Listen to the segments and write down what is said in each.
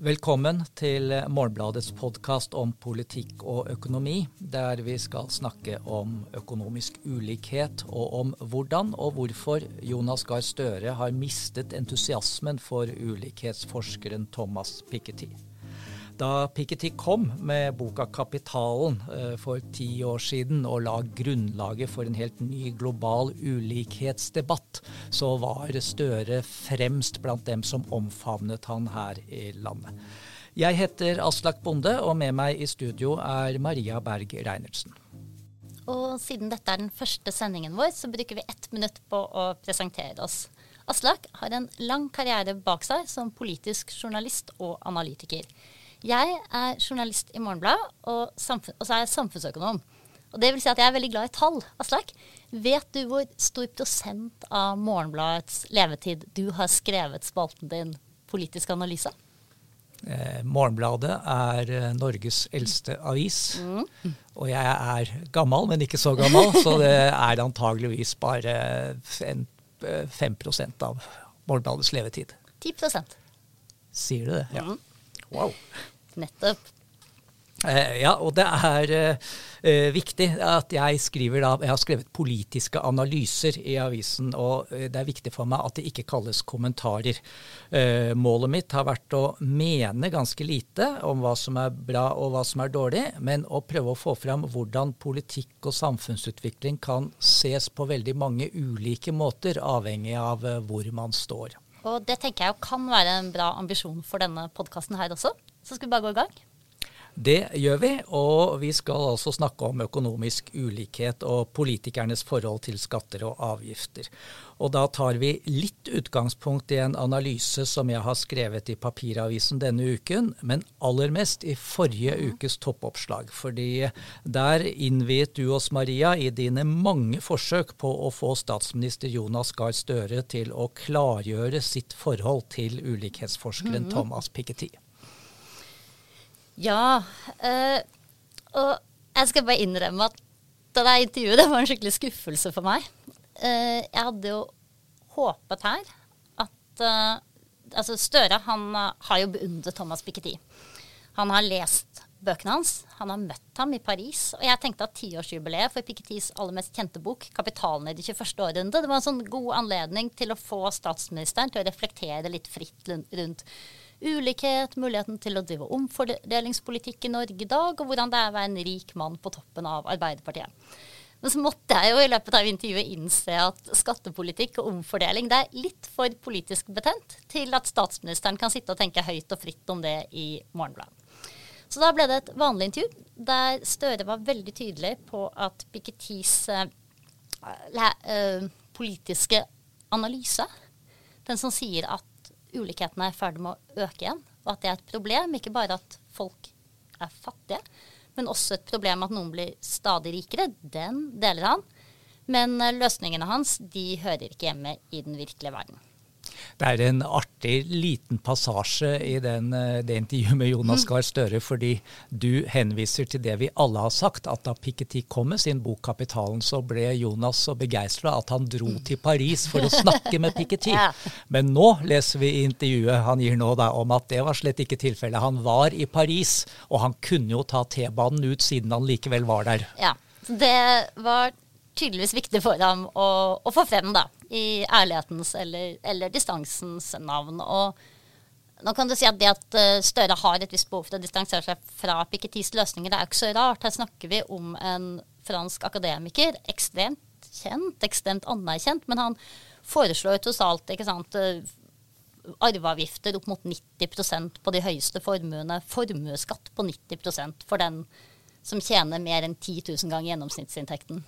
Velkommen til Morgenbladets podkast om politikk og økonomi, der vi skal snakke om økonomisk ulikhet, og om hvordan og hvorfor Jonas Gahr Støre har mistet entusiasmen for ulikhetsforskeren Thomas Piketty. Da Piketty kom med boka 'Kapitalen' eh, for ti år siden og la grunnlaget for en helt ny global ulikhetsdebatt, så var Støre fremst blant dem som omfavnet han her i landet. Jeg heter Aslak Bonde, og med meg i studio er Maria Berg Reinertsen. Og siden dette er den første sendingen vår, så bruker vi ett minutt på å presentere oss. Aslak har en lang karriere bak seg som politisk journalist og analytiker. Jeg er journalist i Morgenbladet, og, og, så er jeg samfunnsøkonom. Og det vil si at jeg er veldig glad i tall. Aslak, vet du hvor stor prosent av Morgenbladets levetid du har skrevet spalten din politisk analyse? Eh, Morgenbladet er eh, Norges eldste avis. Mm. Og jeg er gammel, men ikke så gammel, så det er antageligvis bare 5, 5 eh, av Morgenbladets levetid. 10 Sier du det? Ja. Mm. Wow. Nettopp. Eh, ja, og det er eh, viktig at jeg skriver da Jeg har skrevet politiske analyser i avisen, og eh, det er viktig for meg at det ikke kalles kommentarer. Eh, målet mitt har vært å mene ganske lite om hva som er bra og hva som er dårlig, men å prøve å få fram hvordan politikk og samfunnsutvikling kan ses på veldig mange ulike måter, avhengig av eh, hvor man står. Og det tenker jeg kan være en bra ambisjon for denne podkasten her også. Så skal vi bare gå i gang. Det gjør vi, og vi skal altså snakke om økonomisk ulikhet og politikernes forhold til skatter og avgifter. Og da tar vi litt utgangspunkt i en analyse som jeg har skrevet i papiravisen denne uken, men aller mest i forrige ukes toppoppslag. Fordi der innviet du oss, Maria, i dine mange forsøk på å få statsminister Jonas Gahr Støre til å klargjøre sitt forhold til ulikhetsforskeren mm. Thomas Piketty. Ja. Øh, og jeg skal bare innrømme at det der intervjuet det var en skikkelig skuffelse for meg. Uh, jeg hadde jo håpet her at uh, Altså, Støre han uh, har jo beundret Thomas Piketty. Han har lest bøkene hans. Han har møtt ham i Paris. Og jeg tenkte at tiårsjubileet for Pikettys aller mest kjente bok, 'Kapitalen i det 21. århundre', det var en sånn god anledning til å få statsministeren til å reflektere litt fritt rundt ulikhet, muligheten til å drive omfordelingspolitikk i Norge i dag, og hvordan det er å være en rik mann på toppen av Arbeiderpartiet. Men så måtte jeg jo i løpet av intervjuet innse at skattepolitikk og omfordeling det er litt for politisk betent til at statsministeren kan sitte og tenke høyt og fritt om det i Morgenbladet. Så da ble det et vanlig intervju der Støre var veldig tydelig på at Pikettis uh, uh, politiske analyse, den som sier at ulikhetene er i ferd med å øke igjen. Og at det er et problem. Ikke bare at folk er fattige, men også et problem at noen blir stadig rikere. Den deler han. Men eh, løsningene hans de hører ikke hjemme i den virkelige verden. Det er en artig liten passasje i den, eh, det intervjuet med Jonas Gahr Støre, fordi du henviser til det vi alle har sagt, at da Piketty kom med sin bok 'Kapitalen', så ble Jonas så begeistra at han dro til Paris for å snakke med Piketty. Men nå leser vi i intervjuet han gir nå da, om at det var slett ikke tilfellet. Han var i Paris, og han kunne jo ta T-banen ut siden han likevel var der. Ja, det var tydeligvis viktig for ham å, å få frem, da i ærlighetens eller, eller, distansens navn. Og nå kan du si at det at eh, Støre har et visst behov for å distansere seg fra Piketis løsninger, det er jo ikke så rart. Her snakker vi om en fransk akademiker, ekstremt kjent, ekstremt anerkjent, men han foreslår tross alt ikke sant, eh, arveavgifter opp mot 90% på de høyeste formuene, formuesskatt på 90% for den som tjener mer enn 10 000 ganger gjennomsnittsinntekten.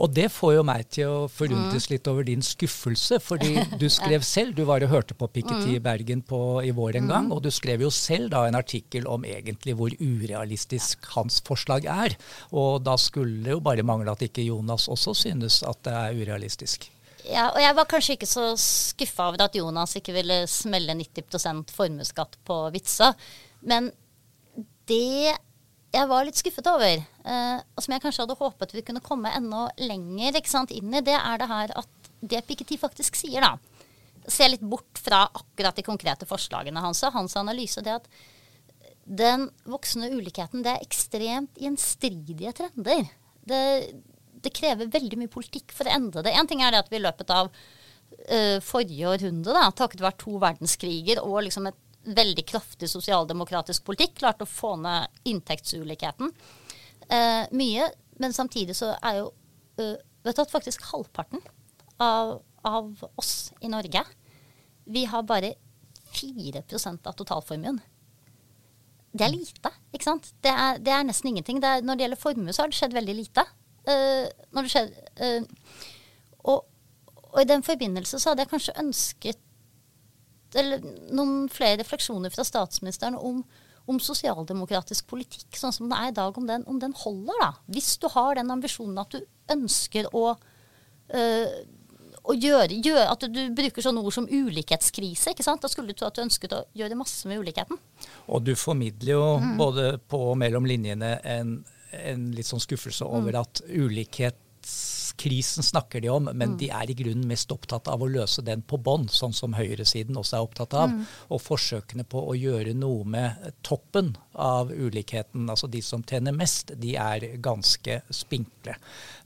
Og det får jo meg til å forundres mm. litt over din skuffelse, fordi du skrev selv, du var og hørte på Piketty i mm. Bergen på, i vår en gang, mm. og du skrev jo selv da en artikkel om egentlig hvor urealistisk hans forslag er. Og da skulle det jo bare mangle at ikke Jonas også synes at det er urealistisk. Ja, og jeg var kanskje ikke så skuffa over at Jonas ikke ville smelle 90% formuesskatt på Vitsa, Men det jeg var litt skuffet over, eh, og som jeg kanskje hadde håpet vi kunne komme enda lenger sant, inn i, det er det her at det Piketty faktisk sier, da Se litt bort fra akkurat de konkrete forslagene hans hans analyse. det at den voksende ulikheten, det er ekstremt gjenstridige trender. Det, det, krever veldig mye politikk for å endre det. Én ting er det at vi i løpet av uh, forrige århundre, da, takket være to verdenskriger og liksom et veldig kraftig sosialdemokratisk politikk, klarte å få ned inntektsulikheten eh, mye. Men samtidig så er jo uh, vet du at faktisk halvparten av, av oss i Norge, vi har bare 4% av totalformuen. Det er lite, ikke sant. Det er, det er nesten ingenting. Det er, når det gjelder formue, så har det skjedd veldig lite. Uh, når det skjer, uh, og, og, i den forbindelse så hadde jeg kanskje ønsket eller, noen flere refleksjoner fra statsministeren om, om sosialdemokratisk politikk, sånn som det er i dag, om den, om den holder. da. Hvis du har den ambisjonen at du ønsker å øh, å gjøre, gjøre, At du bruker sånne ord som ulikhetskrise. ikke sant? Da skulle du tro at du ønsket å gjøre masse med ulikheten. Og du formidler jo mm. både på og mellom linjene en, en litt sånn skuffelse over mm. at ulikhet Krisen snakker de om, men mm. de er i grunnen mest opptatt av å løse den på bånn, sånn som høyresiden også er opptatt av. Mm. Og forsøkene på å gjøre noe med toppen av ulikheten, altså de som tjener mest, de er ganske spinkle.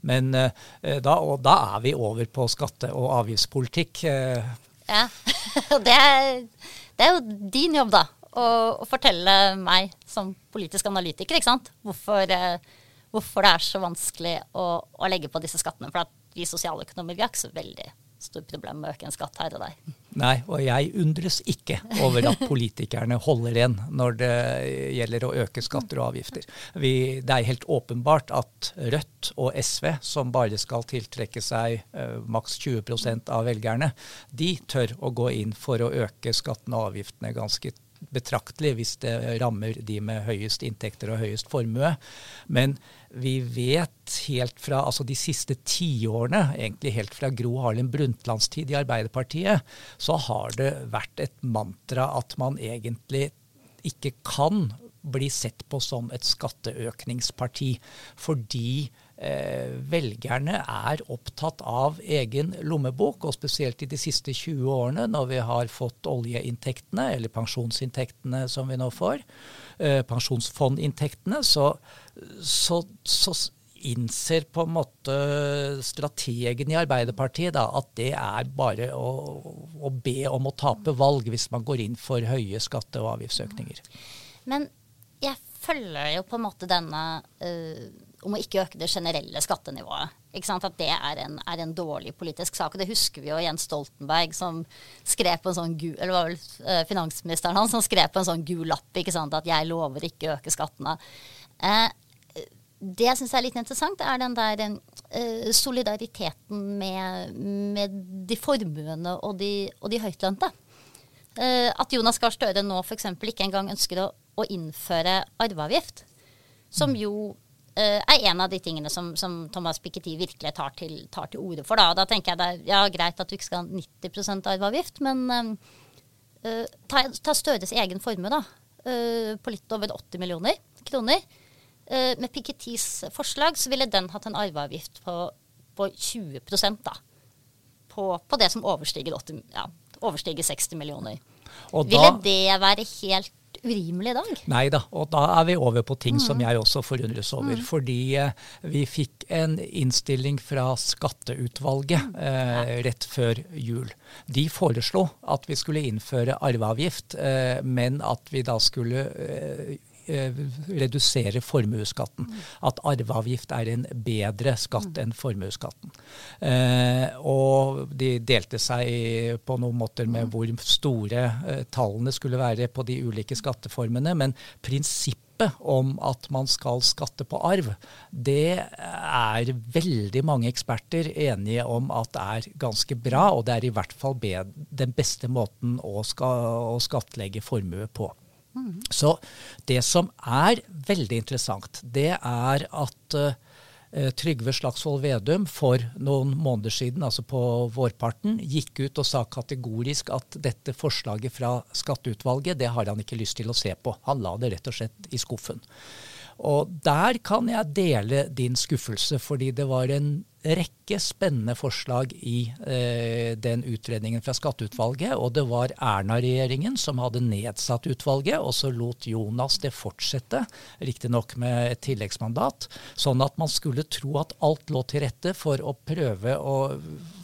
Men uh, da, da er vi over på skatte- og avgiftspolitikk. Uh, ja, det er, det er jo din jobb, da. Å, å, fortelle meg som politisk analytiker ikke sant? Hvorfor, uh, hvorfor det er så vanskelig å, å legge på disse skattene. For vi sosialøkonomer vi har ikke så veldig stort problem med å øke en skatt her og der. Nei, og jeg undres ikke over at politikerne holder igjen når det gjelder å øke skatter og avgifter. Vi, det er helt åpenbart at Rødt og SV, som bare skal tiltrekke seg uh, maks 20% av velgerne, de tør å gå inn for å øke skattene og avgiftene ganske betraktelig hvis det rammer de med høyest inntekter og høyest formue. Men vi vet helt fra altså de siste tiårene, egentlig helt fra Gro Harlem Brundtlands tid i Arbeiderpartiet, så har det vært et mantra at man egentlig ikke kan bli sett på som et skatteøkningsparti. Fordi velgerne er opptatt av egen lommebok, og spesielt i de siste 20 årene, når vi har fått oljeinntektene, eller pensjonsinntektene som vi nå får, eh, pensjonsfondinntektene, så, så, så innser på en måte strategen i Arbeiderpartiet da, at det er bare å, å, be om å tape valg hvis man går inn for høye skatte- og avgiftsøkninger. Men jeg følger jo på en måte denne uh om å ikke øke det generelle skattenivået. At det er en, er en, dårlig politisk sak. Og det husker vi jo Jens Stoltenberg, som skrev på en sånn gul, eller var vel uh, finansministeren hans, som skrev på en sånn gul lapp ikke sant, at 'jeg lover ikke å øke skattene'. Eh, det jeg syns er litt interessant, er den der eh, solidariteten med, med, de formuene og de, og de høytlønte. at Jonas Gahr Støre nå f.eks. ikke engang ønsker å, å innføre arveavgift. Som jo er en av de tingene som, som Thomas Piketty virkelig tar til, tar til orde for. Da. Da tenker jeg det er ja, greit at du ikke skal ha 90 arveavgift, men uh, ta, ta, Støres egen formue, da. Uh, på litt over 80 millioner kroner. med Pikettys forslag så ville den hatt en arveavgift på, på 20 da. På, på, det som overstiger, 80, ja, overstiger 60 millioner. Ville det være helt urimelig i dag. Nei da, og da er vi over på ting mm. som jeg også forundres over. Mm. Fordi eh, vi fikk en innstilling fra skatteutvalget mm. eh, rett før jul. De foreslo at vi skulle innføre arveavgift, eh, men at vi da skulle Eh, redusere formuesskatten. At arveavgift er en bedre skatt enn formuesskatten. Eh, og de delte seg på noen måter med hvor store eh, tallene skulle være på de ulike skatteformene. Men prinsippet om at man skal skatte på arv, det er veldig mange eksperter enige om at er ganske bra, og det er i hvert fall den beste måten å, skal, å skattlegge formue på. Så det som er veldig interessant, det er at uh, Trygve Slagsvold Vedum for noen måneder siden, altså på vårparten, gikk ut og sa kategorisk at dette forslaget fra skatteutvalget, det har han ikke lyst til å se på. Han la det rett og slett i skuffen. Og der kan jeg dele din skuffelse, fordi det var en rekke spennende forslag i eh, den utredningen fra skatteutvalget. Og det var Erna-regjeringen som hadde nedsatt utvalget, og så lot Jonas det fortsette, riktignok med et tilleggsmandat. Sånn at man skulle tro at alt lå til rette for å prøve å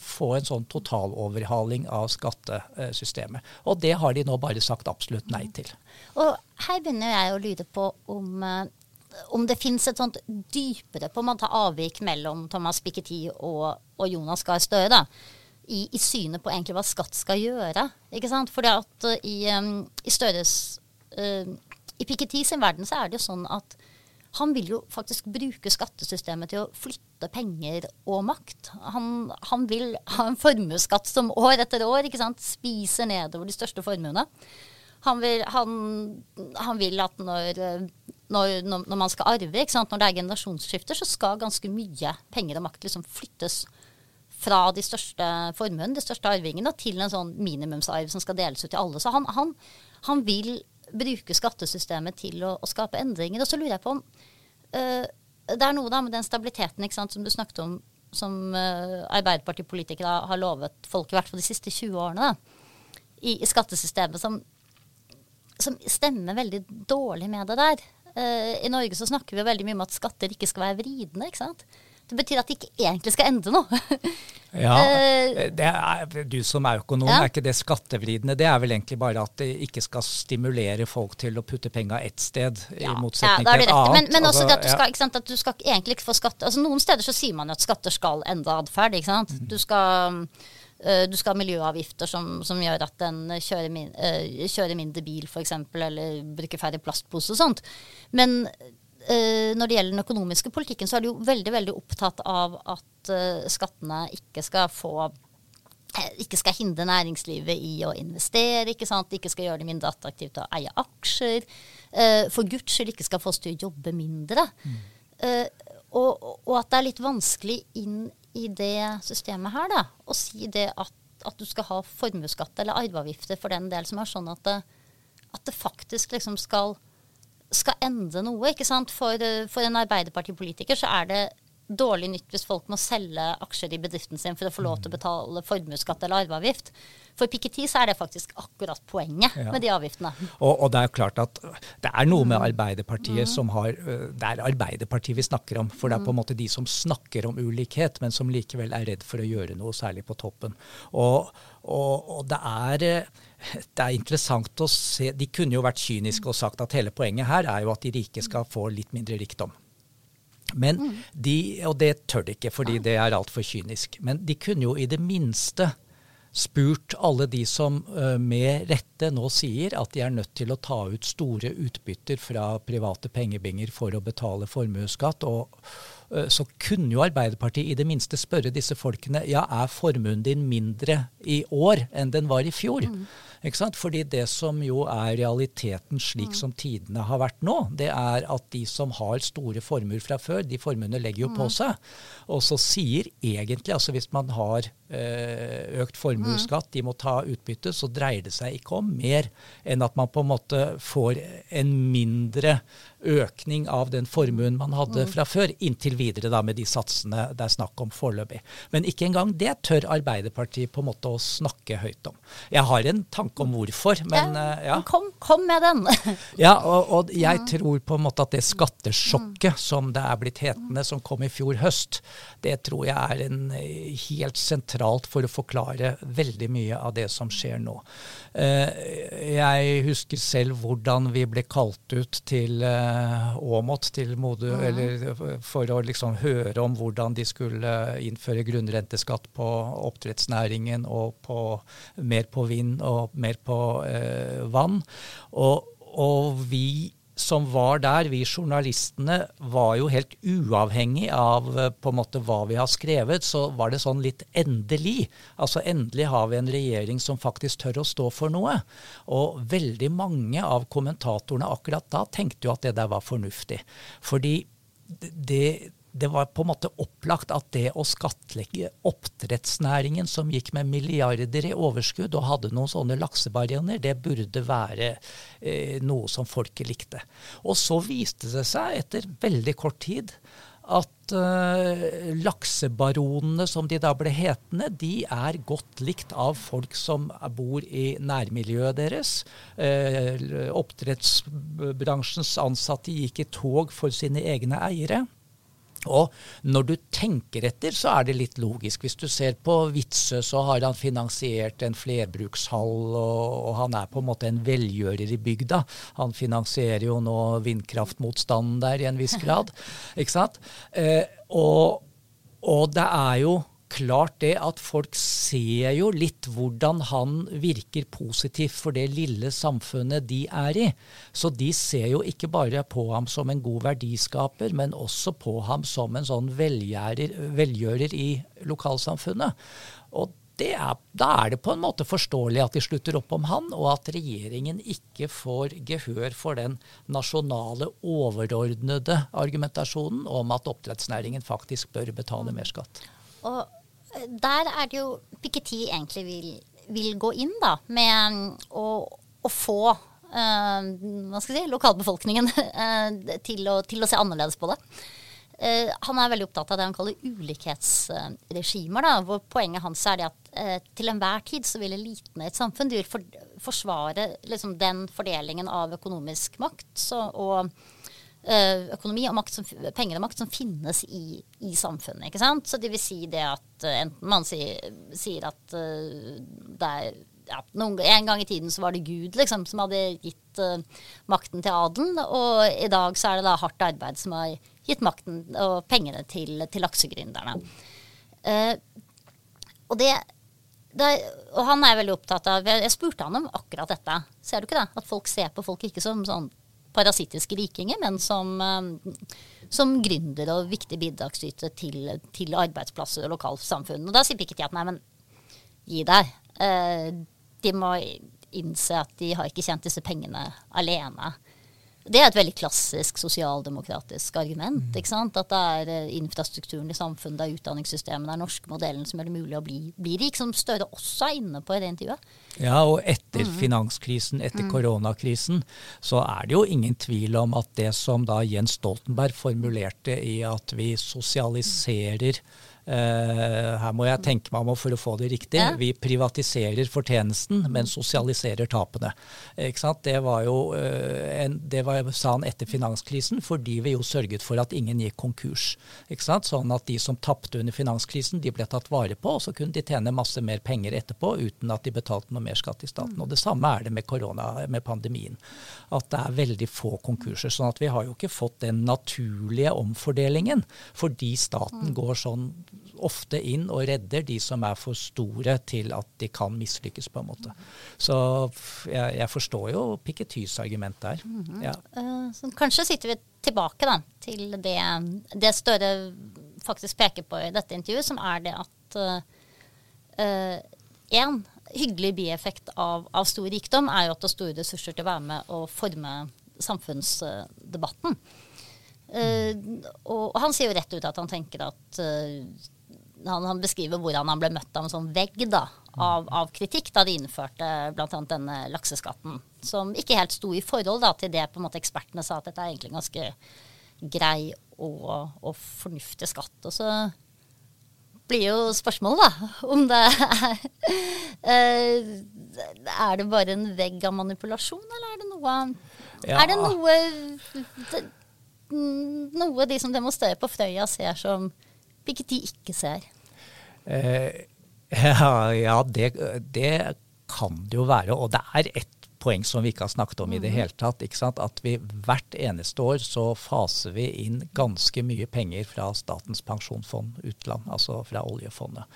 få en sånn totaloverhaling av skattesystemet. Og det har de nå bare sagt absolutt nei til. Og her begynner jeg å lure på om eh, om det fins et sånt dypere på en måte avvik mellom Thomas Piketty og, og Jonas Gahr Støre. I, I, synet på egentlig hva skatt skal gjøre. ikke sant? Fordi at uh, i, i Støres uh, I Piketty sin verden så er det jo sånn at han vil jo faktisk bruke skattesystemet til å flytte penger og makt. Han, han vil ha en formuesskatt som år etter år ikke sant, spiser nedover de største formuene. Han vil, han, han vil at når når, når, man skal arve, når det er generasjonsskifter, så skal ganske mye penger og makt liksom flyttes fra de største formuene, de største arvingene, til en sånn minimumsarv som skal deles ut til alle. Så han, han, han vil bruke skattesystemet til å, å, skape endringer. Og så lurer jeg på om uh, Det er noe da med den stabiliteten sant, som du snakket om, som uh, Arbeiderpartipolitikere har lovet folk i hvert fall de siste 20 årene, da, i, i skattesystemet, som, som stemmer veldig dårlig med det der. Uh, I Norge så snakker vi veldig mye om at skatter ikke skal være vridende. ikke sant? Det betyr at det ikke egentlig skal ende noe. ja, uh, er, Du som er økonom, ja. er ikke det skattevridende? Det er vel egentlig bare at det ikke skal stimulere folk til å putte penga ett sted, ja, i motsetning ja, til et annet. Men, men også altså, det at du, skal, sant, at du skal egentlig ikke få skatt altså Noen steder så sier man jo at skatter skal endre atferd. Mm. Du skal Eh, du skal ha miljøavgifter som, som gjør at den kjører, min, uh, kjører mindre bil, f.eks., eller bruker færre plastposer og sånt. Men når det gjelder den økonomiske politikken, så er du jo veldig veldig opptatt av at skattene ikke skal få ikke skal hindre næringslivet i å investere, ikke sant? ikke skal gjøre det mindre attraktivt å eie aksjer. for guds skyld ikke skal få oss til å jobbe mindre. Mm. Og, og, at det er litt vanskelig inn i det systemet her, da, å si det at, at du skal ha formuesskatt eller arveavgifter for den del som er sånn at det, at det faktisk liksom skal, skal ende noe. ikke sant? For, for en Arbeiderpartipolitiker så er det dårlig nytt hvis folk må selge aksjer i bedriften sin for å få lov til å betale formuesskatt eller arveavgift. For Piketty så er det faktisk akkurat poenget ja. med de avgiftene. Og, og, det er klart at det er noe med Arbeiderpartiet mm. som har Det er Arbeiderpartiet vi snakker om. For det er på en måte de som snakker om ulikhet, men som likevel er redd for å gjøre noe, særlig på toppen. Og, og, og det er det er interessant å se De kunne jo vært kyniske og sagt at hele poenget her er jo at de rike skal få litt mindre rikdom. Men mm. de, Og det tør de ikke, fordi det er altfor kynisk. Men de kunne jo i det minste spurt alle de som uh, med rette nå sier at de er nødt til å ta ut store utbytter fra private pengebinger for å betale formuesskatt. og så kunne jo Arbeiderpartiet i det minste spørre disse folkene ja, er formuen din mindre i år enn den var i fjor. Mm. Ikke sant? Fordi det som jo er realiteten slik mm. som tidene har vært nå, det er at de som har store formuer fra før, de formuene legger jo på mm. seg. Og så sier egentlig, altså hvis man har økt formuesskatt, de må ta utbytte, så dreier det seg ikke om mer enn at man på en måte får en mindre økning av den formuen man hadde mm. fra før, inntil videre da med de satsene det er snakk om foreløpig. Men ikke engang det tør Arbeiderpartiet på en måte å snakke høyt om. Jeg har en tanke om hvorfor, men ja, eh. Kom, kom, med den. ja, og, og jeg mm. tror på en måte at det skattesjokket mm. som det er blitt hetende, som kom i fjor høst, det tror jeg er en helt helt sentralt for å forklare veldig mye av det som skjer nå. Eh, jeg husker selv hvordan vi ble kalt ut til eh, Åmot til Modø, mm. eller for å liksom høre om hvordan de skulle innføre grunnrenteskatt på oppdrettsnæringen og på, mer på vind og mer på eh, vann. Og, og vi som var der, vi journalistene, var jo helt uavhengig av eh, på en måte hva vi har skrevet. Så var det sånn litt endelig. Altså endelig har vi en regjering som faktisk tør å stå for noe. Og veldig mange av kommentatorene akkurat da tenkte jo at det der var fornuftig. Fordi det, det var på en måte opplagt at det å skattlegge oppdrettsnæringen, som gikk med milliarder i overskudd og hadde noen sånne laksebarrierer, det burde være eh, noe som folket likte. Og så viste det seg etter veldig kort tid at eh, laksebaronene, som de da ble hetende, de er godt likt av folk som bor i nærmiljøet deres. Eh, oppdrettsbransjens ansatte gikk i tog for sine egne eiere. Og når du tenker etter, så er det litt logisk. Hvis du ser på Witzøe, så har han finansiert en flerbrukshall, og, og, han er på en måte en velgjører i bygda. Han finansierer jo nå vindkraftmotstanden der i en viss grad. ikke sant? Eh, og, og det er jo klart det at folk ser jo litt hvordan han virker positivt for det lille samfunnet de er i. Så de ser jo ikke bare på ham som en god verdiskaper, men også på ham som en sånn velgjører i lokalsamfunnet. Og er, da er det på en måte forståelig at de slutter opp om han, og at regjeringen ikke får gehør for den nasjonale, overordnede argumentasjonen om at oppdrettsnæringen faktisk bør betale mer skatt. Og der er det jo Piketty egentlig vil, vil, gå inn, da, med å, å få uh, si, lokalbefolkningen uh, til, å, til, å, se annerledes på det. Uh, han er veldig opptatt av det han kaller ulikhetsregimer. Da, hvor Poenget hans er det at til enhver tid så vil eliten i et samfunn de vil for, forsvare liksom, den fordelingen av økonomisk makt så, og økonomi og makt som, penger og makt som finnes i, i, samfunnet. ikke sant? Så det vil si det at uh, enten man sier, sier at uh, det er ja, noen, En gang i tiden så var det Gud liksom, som hadde gitt uh, makten til adelen, og i dag så er det da hardt arbeid som har gitt makten og pengene til, til laksegründerne. og det det, og han er veldig opptatt av Jeg spurte han om akkurat dette. Ser du ikke det? At folk ser på folk ikke som sånn parasittiske rikinger, men som, eh, som gründer og viktig bidragsyter til, til, arbeidsplasser og lokalsamfunn. Og da sier Piketty at nei, men gi deg. Eh, de må innse at de har ikke tjent disse pengene alene. Det er et veldig klassisk sosialdemokratisk argument. Mm. ikke sant? At det er eh, infrastrukturen i samfunnet, det er utdanningssystemet, det er norske modellen som gjør det mulig å bli, bli rik, som Støre også er inne på i det intervjuet. Ja, og etter mm. finanskrisen, etter mm. koronakrisen, så er det jo ingen tvil om at det som da Jens Stoltenberg formulerte i at vi sosialiserer her må jeg tenke meg om for å få det riktig. Ja. Vi privatiserer fortjenesten, men sosialiserer tapene. Det var jo uh, en, det var, sa han etter finanskrisen, fordi vi jo sørget for at ingen gikk konkurs. Sånn at de som tapte under finanskrisen, de ble tatt vare på, og så kunne de tjene masse mer penger etterpå uten at de betalte noe mer skatt i staten. Og Det samme er det med korona, med pandemien. At det er veldig få konkurser. sånn at vi har jo ikke fått den naturlige omfordelingen fordi staten går sånn ofte inn og redder de som er for store til at de kan mislykkes, på en måte. Så jeg, jeg forstår jo Pikettys argument der. Mm -hmm. ja. uh, kanskje sitter vi tilbake da, til det, det Støre faktisk peker på i dette intervjuet, som er det at én uh, hyggelig bieffekt av, av, stor rikdom er jo at det er store ressurser til å være med og forme samfunnsdebatten. Uh, og, og, han sier jo rett ut at han tenker at uh, han, han, beskriver hvordan han ble møtt av en sånn vegg da, av, av, kritikk da de innførte bl.a. denne lakseskatten. Som ikke helt sto i forhold da, til det på en måte ekspertene sa, at dette er egentlig ganske grei og, og fornuftig skatt. Og så blir jo spørsmålet, da, om det er uh, Er det bare en vegg av manipulasjon, eller er det noe ja. Er det noe noe de som demonstrerer på Frøya, ser som hvilket de ikke ser? Eh, ja, ja det, det, kan det jo være. Og det er ett poeng som vi ikke har snakket om i det mhm. hele tatt. At vi hvert eneste år så faser vi inn ganske mye penger fra Statens pensjonsfond utland, altså fra oljefondet.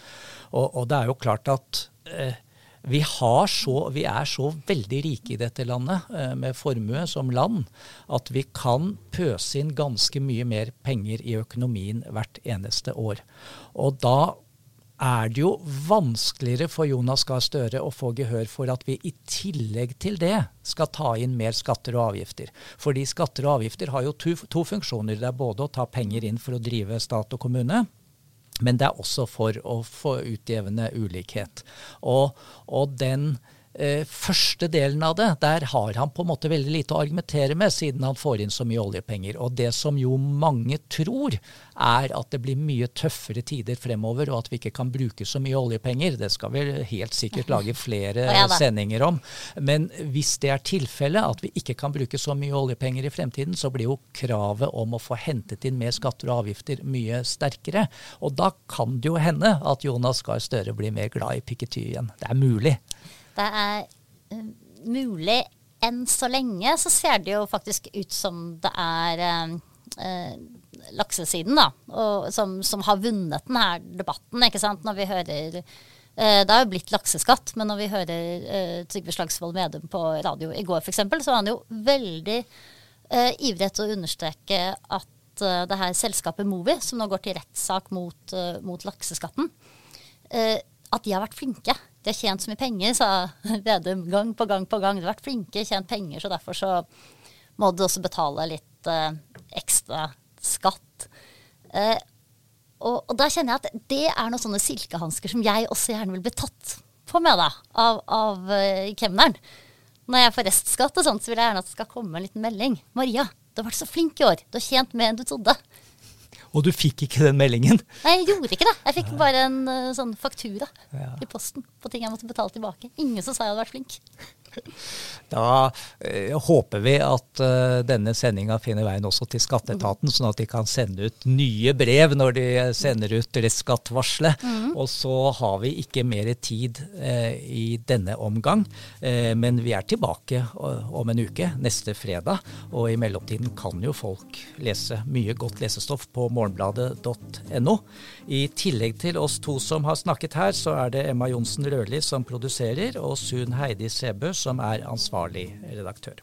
Og, og det er jo klart at eh, vi, så, vi, er så veldig rike i dette landet eh, med formue som land at vi kan pøse inn ganske mye mer penger i økonomien hvert eneste år. Og da er det jo vanskeligere for Jonas Gahr Støre å få gehør for at vi i tillegg til det skal ta inn mer skatter og avgifter. Fordi skatter og avgifter har jo to, to funksjoner. Det er både å ta penger inn for å drive stat og kommune, men det er også for å få utjevne ulikhet. Og, og den første delen av det, der har han på en måte veldig lite å argumentere med, siden han får inn så mye oljepenger. Og det som jo mange tror, er at det blir mye tøffere tider fremover, og at vi ikke kan bruke så mye oljepenger. Det skal vi helt sikkert lage flere ja, sendinger om. Men hvis det er tilfellet, at vi ikke kan bruke så mye oljepenger i fremtiden, så blir jo kravet om å få hentet inn mer skatter og avgifter mye sterkere. Og da kan det jo hende at Jonas Gahr Støre blir mer glad i Piketty igjen. Det er mulig. Det er uh, mulig. Enn så lenge så ser det jo faktisk ut som det er uh, uh, laksesiden da, som, som, har vunnet denne debatten. ikke sant? Når vi hører Det har jo blitt lakseskatt, men når vi hører Trygve Slagsvold Vedum på radio i går f.eks., så var han jo veldig ivrig etter å understreke at det her selskapet Movi, som nå går til rettssak mot, mot lakseskatten, at de har vært flinke de har tjent så mye penger, sa Vedum gang på gang på gang. De har vært flinke, tjent penger, så derfor så må du også betale litt eh, ekstra skatt. Eh, og, og, da kjenner jeg at det er noen sånne silkehansker som jeg også gjerne vil bli tatt på med da, av, av eh, kemneren. Når jeg får restskatt og sånt, så vil jeg gjerne at det skal komme en liten melding. 'Maria, du har vært så flink i år. Du har tjent mer enn du trodde.' Og du fikk ikke den meldingen? Nei, jeg gjorde ikke det. Jeg fikk bare en uh, sånn faktura ja. i posten på ting jeg måtte betale tilbake. Ingen som sa jeg hadde vært flink. Da eh, håper vi at eh, denne sendinga finner veien også til skatteetaten, sånn at de kan sende ut nye brev når de sender ut restskattvarselet. Mm. Og så har vi ikke mer tid eh, i denne omgang, uh, men vi er tilbake om en uke, neste fredag. Og i mellomtiden kan jo folk lese mye godt lesestoff på morgenbladet.no. I tillegg til oss to som har snakket her, så er det Emma Johnsen Rørli som produserer, og Sun Heidi Sebø som er ansvarlig redaktør.